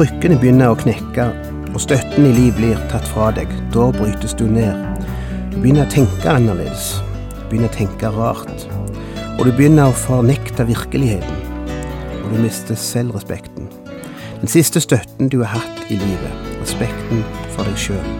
Krykkene begynner å knekke og støtten i liv blir tatt fra deg, da brytes du ned. Du begynner å tenke annerledes. Du begynner å tenke rart. Og du begynner å fornekte virkeligheten. Og du mister selvrespekten. Den siste støtten du har hatt i livet. Respekten for deg sjøl.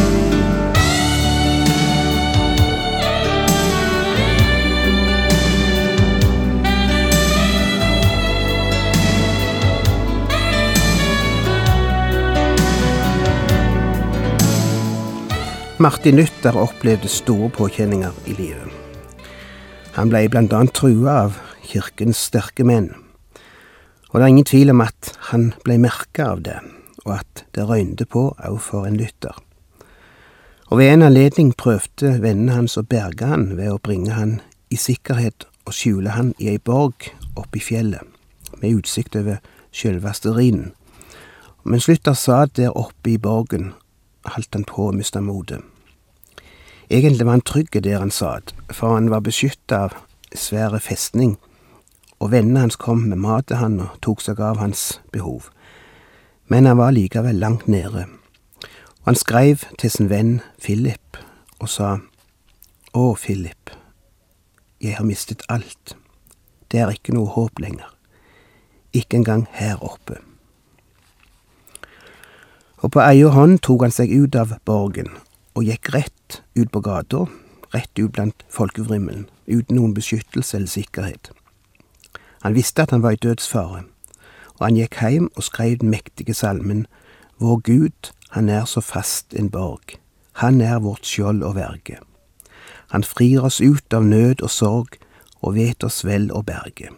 Martin Luther opplevde store påkjenninger i livet. Han ble blant annet trua av kirkens sterke menn. Og det er ingen tvil om at han ble merka av det, og at det røynde på òg for en Luther. Og ved en anledning prøvde vennene hans å berge han ved å bringe han i sikkerhet og skjule han i ei borg oppe i fjellet, med utsikt over sjølveste Rhinen. Mens Luther satt der oppe i borgen, holdt han på å miste motet. Egentlig var han trygg der han satt, for han var beskytta av svære festning, og vennene hans kom med mat til han og tok seg av hans behov. Men han var likevel langt nede, og han skreiv til sin venn Philip og sa, Å, Philip, jeg har mistet alt, det er ikke noe håp lenger, ikke engang her oppe. Og på egen hånd tok han seg ut av borgen og gikk rett ut på gata, rett ut blant folkevrimmelen, uten noen beskyttelse eller sikkerhet. Han visste at han var i dødsfare, og han gikk heim og skrev den mektige salmen Vår Gud, han er så fast en borg, han er vårt skjold og verge. Han frir oss ut av nød og sorg og vet oss vel å berge.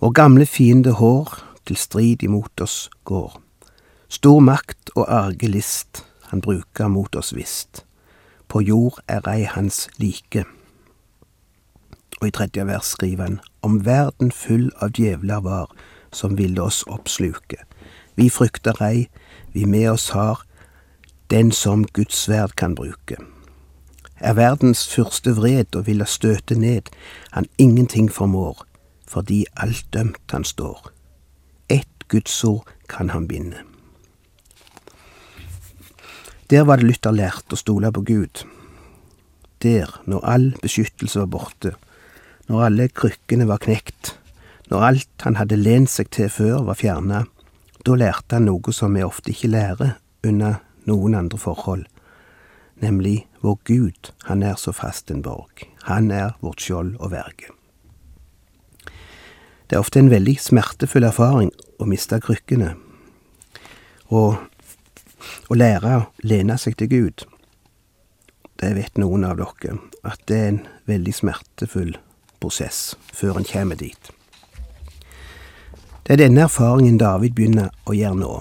Vår gamle fiende hår til strid imot oss går. Stor makt og arge list, han bruker mot oss visst. På jord er ei hans like. Og i tredje vers skriver han om verden full av djevler var, som ville oss oppsluke. Vi frykter ei, vi med oss har, den som Guds sverd kan bruke. Er verdens første vred og ville støte ned, han ingenting formår, fordi alt dømt han står. Ett Guds ord kan han binde. Der var det Luther lært å stole på Gud. Der, når all beskyttelse var borte, når alle krykkene var knekt, når alt han hadde lent seg til før var fjerna, da lærte han noe som vi ofte ikke lærer under noen andre forhold, nemlig vår Gud, han er så fast en borg, han er vårt skjold og verge. Det er ofte en veldig smertefull erfaring å miste krykkene, og å lære å lene seg til Gud, det vet noen av dere, at det er en veldig smertefull prosess før en kommer dit. Det er denne erfaringen David begynner å gjøre nå.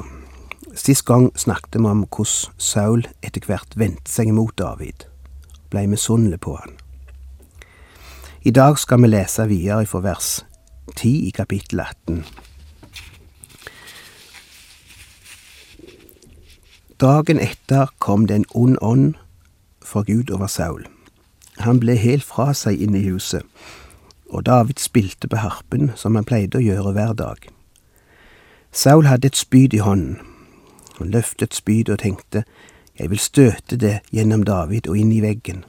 Sist gang snakket vi om hvordan Saul etter hvert vendte seg imot David, blei misunnelig på han. I dag skal vi lese videre fra vers 10 i kapittel 18. Dagen etter kom det en ond ånd fra Gud over Saul. Han ble helt fra seg inne i huset, og David spilte på harpen som han pleide å gjøre hver dag. Saul hadde et spyd i hånden. Han løftet spydet og tenkte, jeg vil støte det gjennom David og inn i veggen.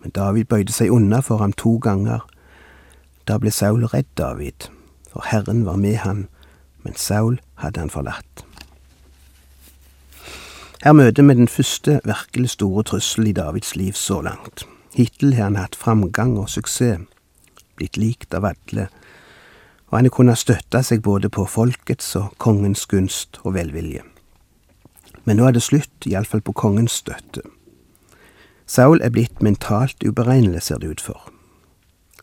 Men David bøyde seg unna for ham to ganger. Da ble Saul redd David, for Herren var med han, men Saul hadde han forlatt. Her møter vi den første virkelig store trussel i Davids liv så langt. Hittil har han hatt framgang og suksess, blitt likt av alle, og han har kunnet støtte seg både på folkets og kongens gunst og velvilje. Men nå er det slutt, iallfall på kongens støtte. Saul er blitt mentalt uberegnelig, ser det ut for.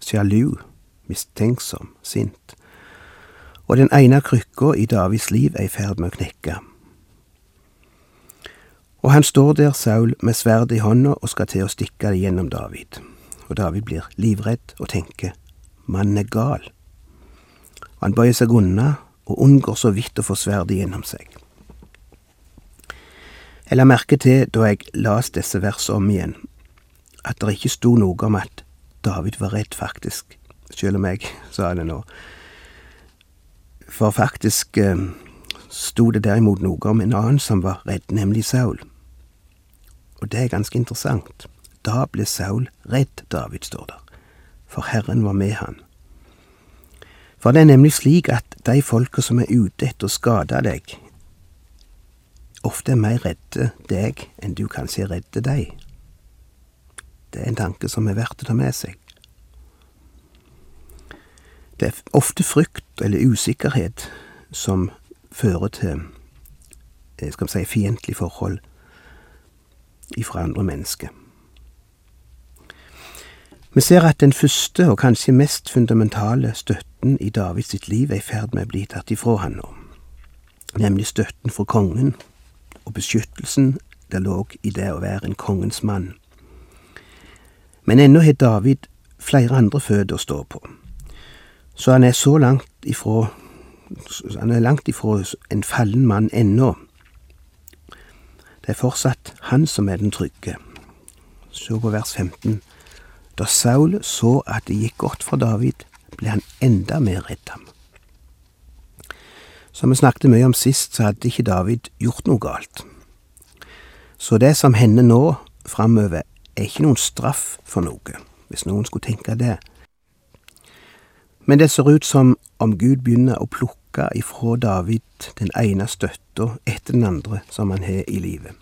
Sjalu, mistenksom, sint. og den ene krykka i Davids liv er i ferd med å knekke. Og han står der, Saul, med sverdet i hånda og skal til å stikke det gjennom David. Og David blir livredd og tenker, mannen er gal. Han bøyer seg unna og unngår så vidt å få sverdet gjennom seg. Jeg la merke til, da jeg las disse versene om igjen, at det ikke sto noe om at David var redd, faktisk, selv om jeg sa det nå. For faktisk eh, sto det derimot noe om en annen som var redd, nemlig Saul. Og det er ganske interessant. Da ble Saul redd, David, står der, for Herren var med han. For det er nemlig slik at de folka som er ute etter å skade deg, ofte er mer redde deg enn du kanskje er redde deg. Det er en tanke som er verdt å ta med seg. Det er ofte frykt eller usikkerhet som fører til eh, skal vi si, fiendtlig forhold ifra andre mennesker. Vi ser at den første og kanskje mest fundamentale støtten i Davids sitt liv er i ferd med å bli tatt ifra han nå, nemlig støtten fra kongen og beskyttelsen der lå i det å være en kongens mann. Men ennå har David flere andre føtter å stå på, så han er så langt ifra han er langt ifra en fallen mann ennå. Det er fortsatt han som er den trygge. Se på vers 15. Da Saul så at det gikk godt for David, ble han enda mer redd ham. Som vi snakket mye om sist, så hadde ikke David gjort noe galt. Så det som hender nå framover, er ikke noen straff for noe, hvis noen skulle tenke det. Men det ser ut som om Gud begynner å plukke ifra David den ene støtta etter den andre som han har i livet.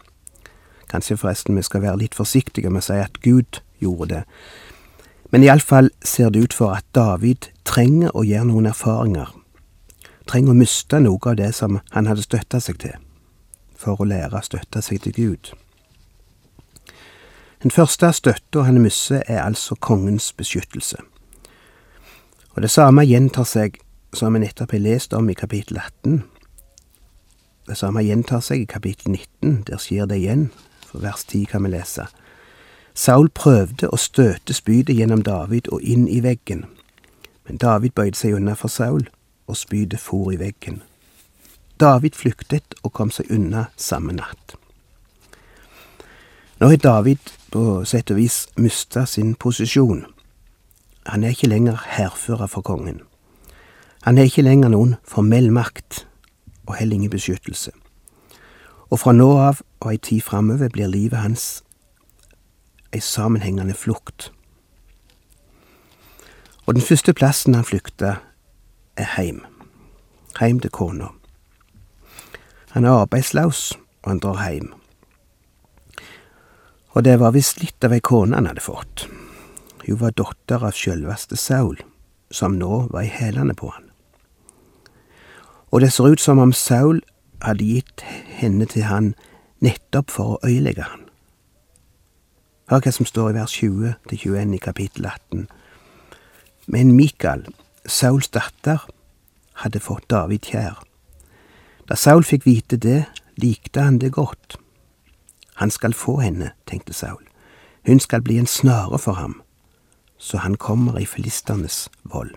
Kanskje forresten vi skal være litt forsiktige med å si at Gud gjorde det, men iallfall ser det ut for at David trenger å gjøre noen erfaringer, trenger å miste noe av det som han hadde støtta seg til, for å lære å støtte seg til Gud. Den første støtta han mister, er altså kongens beskyttelse. Og det samme gjentar seg som vi nettopp har lest om i kapittel 18. Det samme gjentar seg i kapittel 19, der skjer det igjen, for vers 10 kan vi lese. Saul prøvde å støte spydet gjennom David og inn i veggen, men David bøyde seg unna for Saul, og spydet for i veggen. David flyktet og kom seg unna samme natt. Nå har David på sett og vis mista sin posisjon. Han er ikke lenger hærfører for kongen. Han har ikke lenger noen formell makt, og heller ingen beskyttelse. Og fra nå av og ei tid framover blir livet hans ei sammenhengende flukt. Og den første plassen han flykta, er heim. Heim til kona. Han er arbeidslaus, og han drar heim. Og det var visst litt av ei kone han hadde fått. Hun var datter av sjølveste Saul, som nå var i hælene på han. Og det ser ut som om Saul hadde gitt henne til han nettopp for å øyelegge han. Hør hva som står i vers 20 til 21 i kapittel 18. Men Mikael, Sauls datter, hadde fått David kjær. Da Saul fikk vite det, likte han det godt. Han skal få henne, tenkte Saul. Hun skal bli en snare for ham, så han kommer i filisternes vold.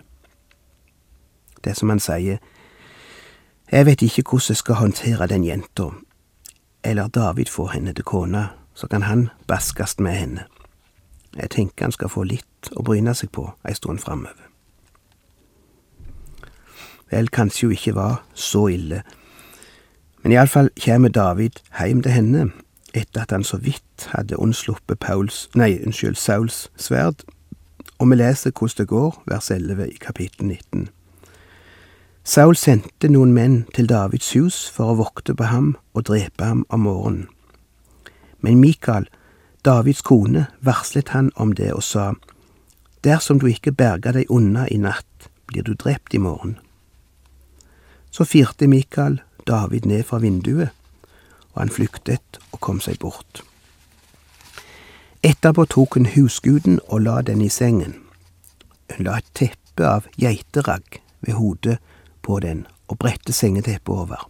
Det som han sier, jeg vet ikke hvordan jeg skal håndtere den jenta, eller David får henne til kone, så kan han baskast med henne. Jeg tenker han skal få litt å bryne seg på ei stund framover. Vel, kanskje hun ikke var så ille, men iallfall kommer David heim til henne etter at han så vidt hadde unnsluppet Pauls, nei, unnskyld, Sauls sverd, og vi leser hvordan det går, vers 11 i kapittel 19. Saul sendte noen menn til Davids hus for å vokte på ham og drepe ham om morgenen. Men Mikael, Davids kone, varslet han om det og sa, Dersom du ikke berger deg unna i natt, blir du drept i morgen. Så firte Mikael David ned fra vinduet, og han flyktet og kom seg bort. Etterpå tok hun husguden og la den i sengen. Hun la et teppe av geiteragg ved hodet på den og bredte sengeteppet over.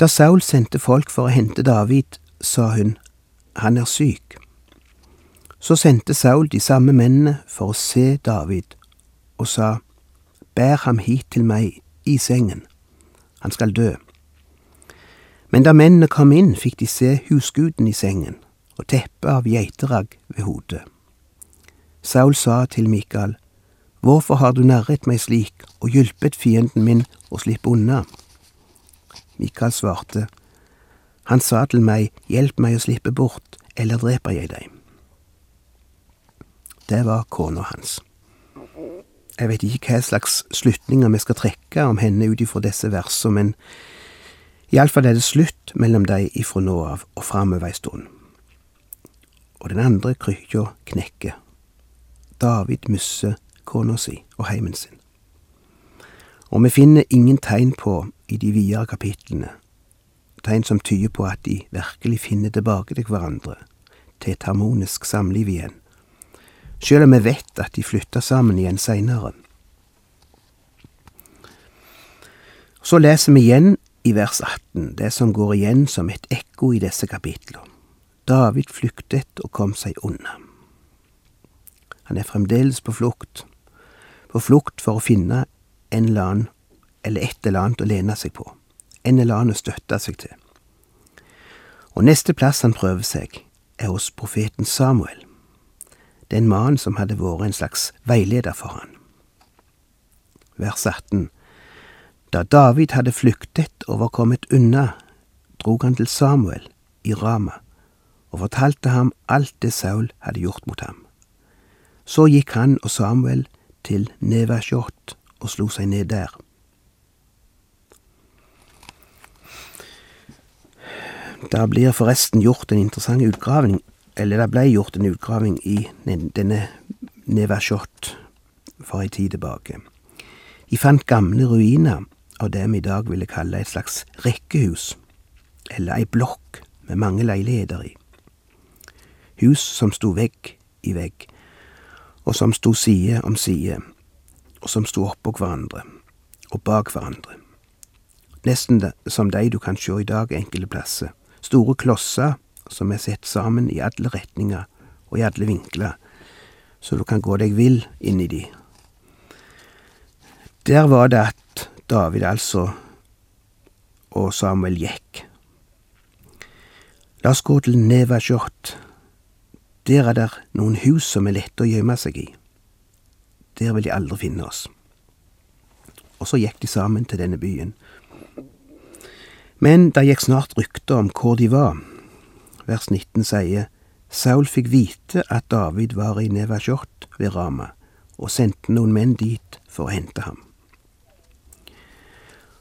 Da Saul sendte folk for å hente David, sa hun, han er syk. Så sendte Saul de samme mennene for å se David, og sa, Bær ham hit til meg i sengen, han skal dø. Men da mennene kom inn, fikk de se husguden i sengen og teppet av geiteragg ved hodet. Saul sa til Mikael, Hvorfor har du narret meg slik og hjulpet fienden min å slippe unna? Mikael svarte, Han sa til meg, Hjelp meg å slippe bort, eller dreper jeg deg. Det var kona hans. Jeg vet ikke hva slags slutninger vi skal trekke om henne ut ifra disse versene, men iallfall er det slutt mellom dem ifra nå av og framover ei stund. Og den andre krykja knekker. David misser kona si og heimen sin. Og vi finner ingen tegn på i de videre kapitlene, tegn som tyder på at de virkelig finner tilbake til hverandre, til et harmonisk samliv igjen sjøl om vi vet at de flytta sammen igjen seinere. Så leser vi igjen i vers 18 det som går igjen som et ekko i disse kapitlene. David flyktet og kom seg unna. Han er fremdeles på flukt, på flukt for å finne en eller annen, eller et eller annet å lene seg på, en eller annen å støtte seg til. Og neste plass han prøver seg, er hos profeten Samuel den mannen som hadde vært en slags veileder for han. Vers 18 Da David hadde flyktet og var kommet unna, drog han til Samuel i Rama og fortalte ham alt det Saul hadde gjort mot ham. Så gikk han og Samuel til Nevashot og slo seg ned der. Der blir forresten gjort en interessant utgravning eller det blei gjort en utgraving i denne Nevashot for ei tid tilbake. De fant gamle ruiner av det vi i dag ville kalle et slags rekkehus, eller ei blokk med mange leiligheter i. Hus som sto vegg i vegg, og som sto side om side, og som sto oppå hverandre og bak hverandre. Nesten som de du kan sjå i dag enkelte plasser. Store klosser som er sett sammen i alle retninger og i alle vinkler, så du kan gå deg vill i de. Der var det at David altså og Samuel gikk. La oss gå til Nevashot. Der er det noen hus som er lette å gjemme seg i. Der vil de aldri finne oss. Og så gikk de sammen til denne byen. Men det gikk snart rykter om hvor de var vers 19 sier Saul fikk vite at David var i Nevasjot ved Rama, og sendte noen menn dit for å hente ham.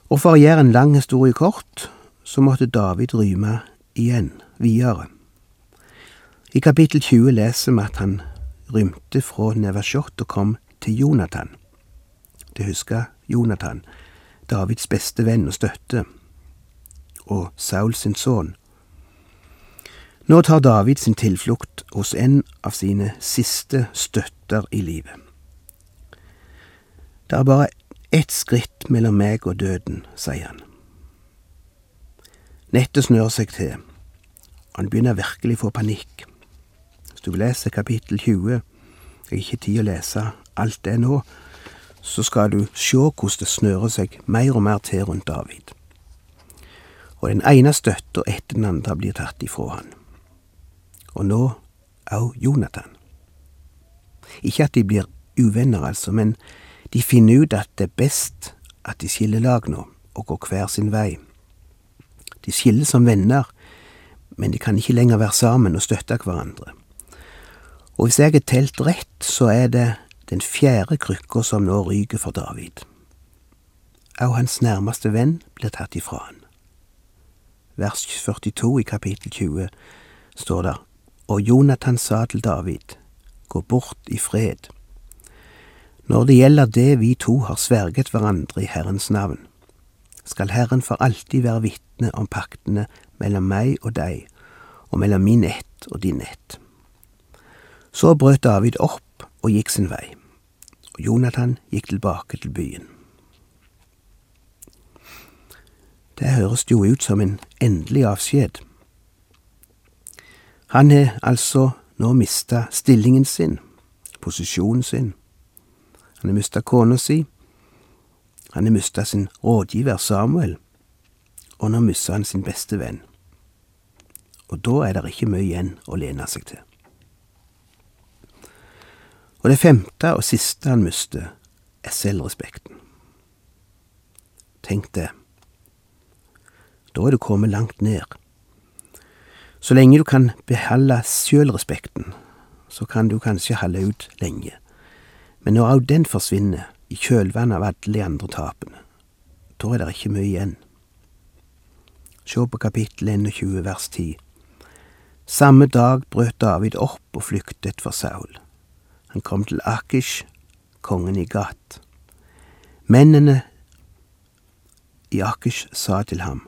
Og for å gjøre en lang historie kort, så måtte David ryme igjen, videre. I kapittel 20 leser vi at han rymte fra Nevasjot og kom til Jonathan. Det husker Jonathan, Davids beste venn og støtte, og Saul sin sønn, nå tar David sin tilflukt hos en av sine siste støtter i livet. Det er bare ett skritt mellom meg og døden, sier han. Nettet snør seg til. Han begynner virkelig å få panikk. Du leser kapittel 20, jeg har ikke tid å lese alt det nå, så skal du sjå hvordan det snører seg mer og mer til rundt David. Og den ene støtta etter den andre blir tatt ifra han og nå òg Jonathan. Ikke at de blir uvenner, altså, men de finner ut at det er best at de skiller lag nå, og går hver sin vei. De skiller som venner, men de kan ikke lenger være sammen og støtte hverandre. Og hvis jeg har telt rett, så er det den fjerde krykka som nå ryker for David. Og hans nærmeste venn blir tatt ifra han. Vers 42 i kapittel 20 står der og Jonathan sa til David, Gå bort i fred. Når det gjelder det vi to har sverget hverandre i Herrens navn, skal Herren for alltid være vitne om paktene mellom meg og deg, og mellom min ett og din ett. Så brøt David opp og gikk sin vei, og Jonathan gikk tilbake til byen. Det høres jo ut som en endelig avskjed. Han har altså nå mista stillingen sin, posisjonen sin. Han har mista kona si. Han har mista sin rådgiver Samuel, og nå mister han sin beste venn. Og da er det ikke mye igjen å lene seg til. Og det femte og siste han mister, er selvrespekten. Tenk det. Da er du kommet langt ned. Så lenge du kan beholde sjølrespekten, så kan du kanskje holde ut lenge. Men når òg den forsvinner, i kjølvannet av alle de andre tapene, da er det ikke mye igjen. Se på kapittel 21 vers 10. Samme dag brøt David opp og flyktet for Saul. Han kom til Akish, kongen i Gat. Mennene i Akish sa til ham,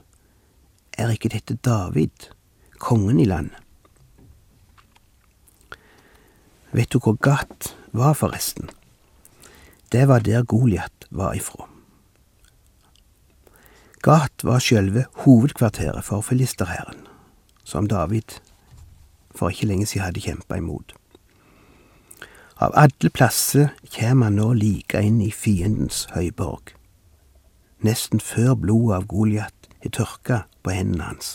Er ikke dette David, kongen i landet? Vet du hvor Gat var, forresten? Det var der Goliat var ifra. Gat var sjølve hovedkvarteret for filisterhæren, som David for ikke lenge siden hadde kjempa imot. Av alle plasser kjem han nå like inn i fiendens høyborg, nesten før blodet av Goliat er tørka på hendene hans.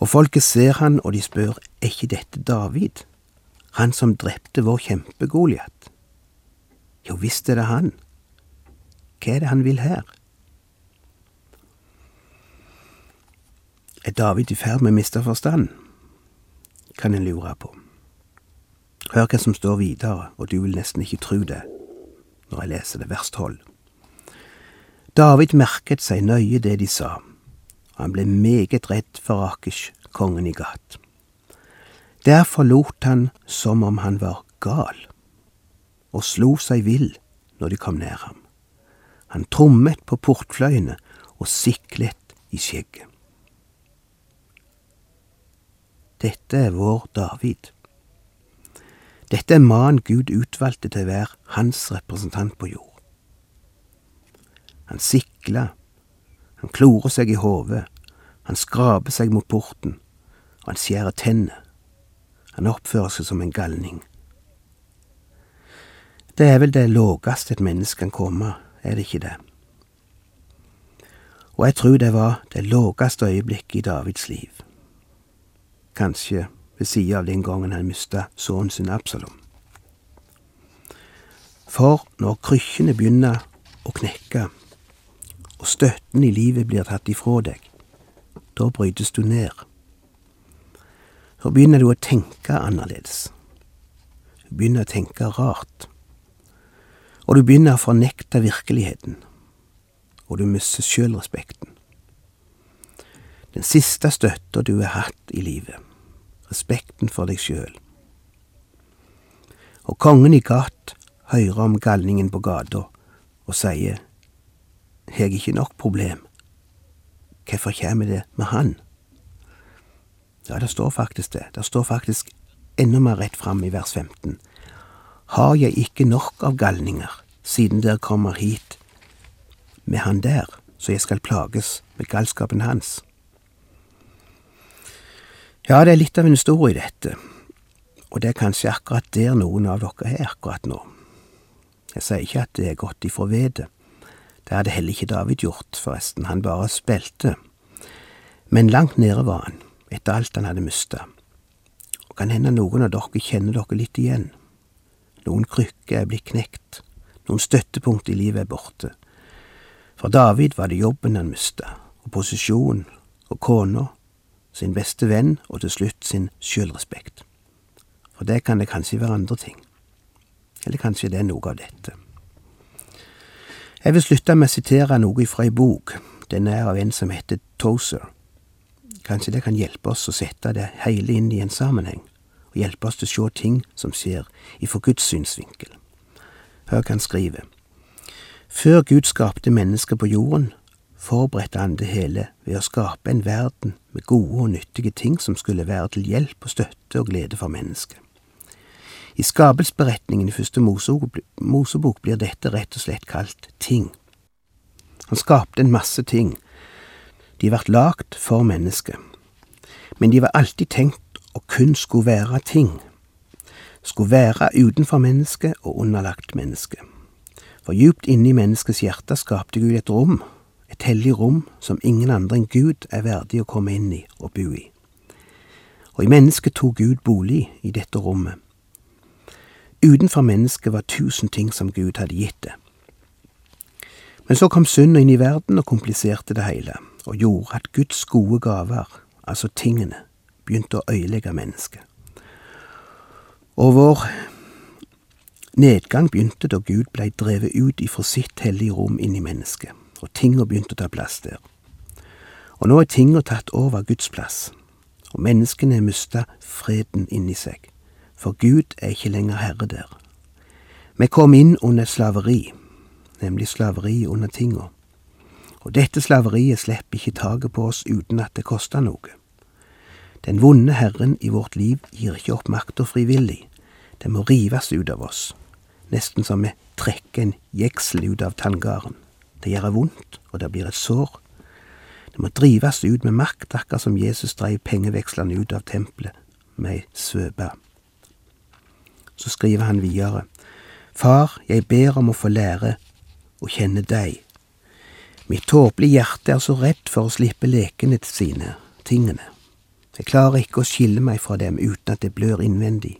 Og folket ser han, og de spør, er ikke dette David, han som drepte vår kjempe Goliat? Jo visst er det han. Hva er det han vil her? Er David i ferd med å miste forstand? Kan en lure på. Hør hva som står videre, og du vil nesten ikke tro det når jeg leser det vers tolv. David merket seg nøye det de sa, og han ble meget redd for Akish, kongen i Gat. Derfor lot han som om han var gal, og slo seg vill når de kom nær ham. Han trommet på portfløyene og siklet i skjegget. Dette er vår David. Dette er mannen Gud utvalgte til å være hans representant på jord. Han sikler, han klorer seg i hodet, han skraper seg mot porten, og han skjærer tenner. Han oppfører seg som en galning. Det er vel det lågeste et menneske kan komme, er det ikke det? Og jeg tror det var det lågeste øyeblikket i Davids liv. Kanskje ved sida av den gangen han mista sønnen sin Absalom. For når krykkene begynner å knekke, og støtten i livet blir tatt ifra deg, da brytes du ned. Så begynner du å tenke annerledes. Du begynner å tenke rart. Og du begynner å fornekte virkeligheten. Og du mister sjølrespekten. Den siste støtta du har hatt i livet respekten for deg sjøl. Og kongen i Gat hører om galningen på gata og sier, Jeg er ikke nok problem, hvorfor kommer det med han? Ja, det står faktisk det. Det står faktisk enda mer rett fram i vers 15. Har jeg ikke nok av galninger, siden dere kommer hit med han der, så jeg skal plages med galskapen hans? Ja, det er litt av en historie, dette, og det er kanskje akkurat der noen av dere er akkurat nå. Jeg sier ikke at det er gått ifra vedet. Det hadde heller ikke David gjort, forresten, han bare spilte. Men langt nede var han, etter alt han hadde mista. Og kan hende noen av dere kjenner dere litt igjen. Noen krykker er blitt knekt, noen støttepunkt i livet er borte. For David var det jobben han mista, og posisjonen, og kona, sin beste venn og til slutt sin sjølrespekt. For det kan det kanskje være andre ting. Eller kanskje det er noe av dette. Jeg vil slutte med å sitere noe fra ei bok. Den er av en som heter Tozer. Kanskje det kan hjelpe oss å sette det hele inn i en sammenheng, og hjelpe oss til å se ting som skjer ifra Guds synsvinkel. Hør hva han skriver. Før Gud skapte mennesker på jorden, forberedte han det hele ved å skape en verden med gode og nyttige ting som skulle være til hjelp og støtte og glede for mennesket. I skapelsberetningen i første Mosebok blir dette rett og slett kalt ting. Han skapte en masse ting, De vart lagd for mennesket, men de var alltid tenkt å kun skulle være ting. Skulle være utenfor mennesket og underlagt mennesket. For djupt inne i menneskets hjerte skapte Gud et rom, et hellig rom som ingen andre enn Gud er verdig å komme inn i og bo i. Og i mennesket tok Gud bolig i dette rommet. Utenfor mennesket var tusen ting som Gud hadde gitt det. Men så kom synda inn i verden og kompliserte det hele, og gjorde at Guds gode gaver, altså tingene, begynte å øyelegge mennesket. Og vår nedgang begynte da Gud blei drevet ut ifra sitt hellige rom inn i mennesket, og tinga begynte å ta plass der. Og nå er tinga tatt over Guds plass, og menneskene har mista freden inni seg, for Gud er ikke lenger herre der. Vi kom inn under slaveri, nemlig slaveri under tinga. Og dette slaveriet slipper ikke taket på oss uten at det koster noe. Den vonde Herren i vårt liv gir ikke opp makta frivillig, den må rives ut av oss, nesten som vi trekker en jeksel ut av tanngarden. Det gjør vondt, og det blir et sår. Det må drives ut med makt, akkurat som Jesus dreiv pengevekslene ut av tempelet med ei svøpe. Så skriver han videre, Far, jeg ber om å få lære å kjenne deg. Mitt tåpelige hjerte er så redd for å slippe lekene til sine, tingene. Jeg klarer ikke å skille meg fra dem uten at det blør innvendig.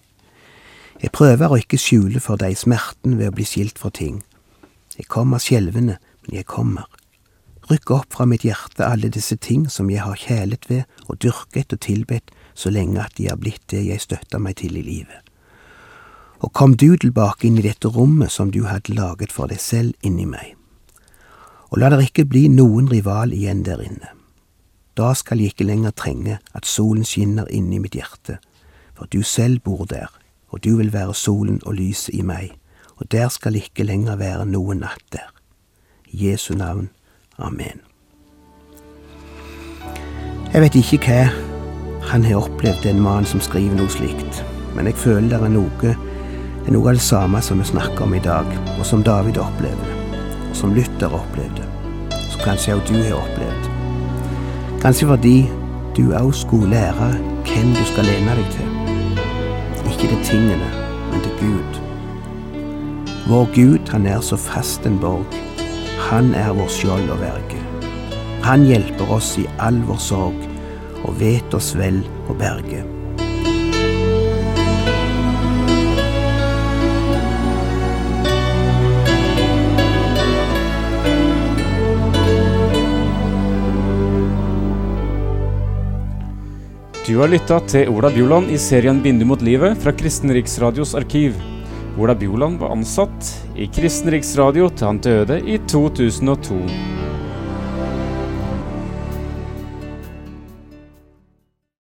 Jeg prøver å ikke skjule for deg smerten ved å bli skilt fra ting. Jeg kommer skjelvende, jeg kommer. Rykk opp fra mitt hjerte alle disse ting som jeg har kjælet ved og dyrket og tilbedt så lenge at de har blitt det jeg støtter meg til i livet og kom du tilbake inn i dette rommet som du hadde laget for deg selv inni meg. Og la der ikke bli noen rival igjen der inne. Da skal jeg ikke lenger trenge at solen skinner inni mitt hjerte, for du selv bor der, og du vil være solen og lyset i meg, og der skal ikke lenger være noen natt der. Jesu navn. Amen. Jeg vet ikke hva han har opplevd, den mannen som skriver noe slikt, men jeg føler det er noe det er noe av det samme som vi snakker om i dag, og som David opplevde, og som Luther opplevde, som kanskje også du har opplevd. Kanskje fordi du òg skulle lære hvem du skal lene deg til. Ikke til tingene, men til Gud. Vår Gud, han er så fast en borg. Han er vår skjold og verge. Han hjelper oss i all vår sorg, og vet oss vel å berge. Du har lytta til Ola Bjoland i serien 'Bindu mot livet' fra Kristen Riksradios arkiv. Ola Bjoland var ansatt i Kristen Riksradio til han døde i 2002.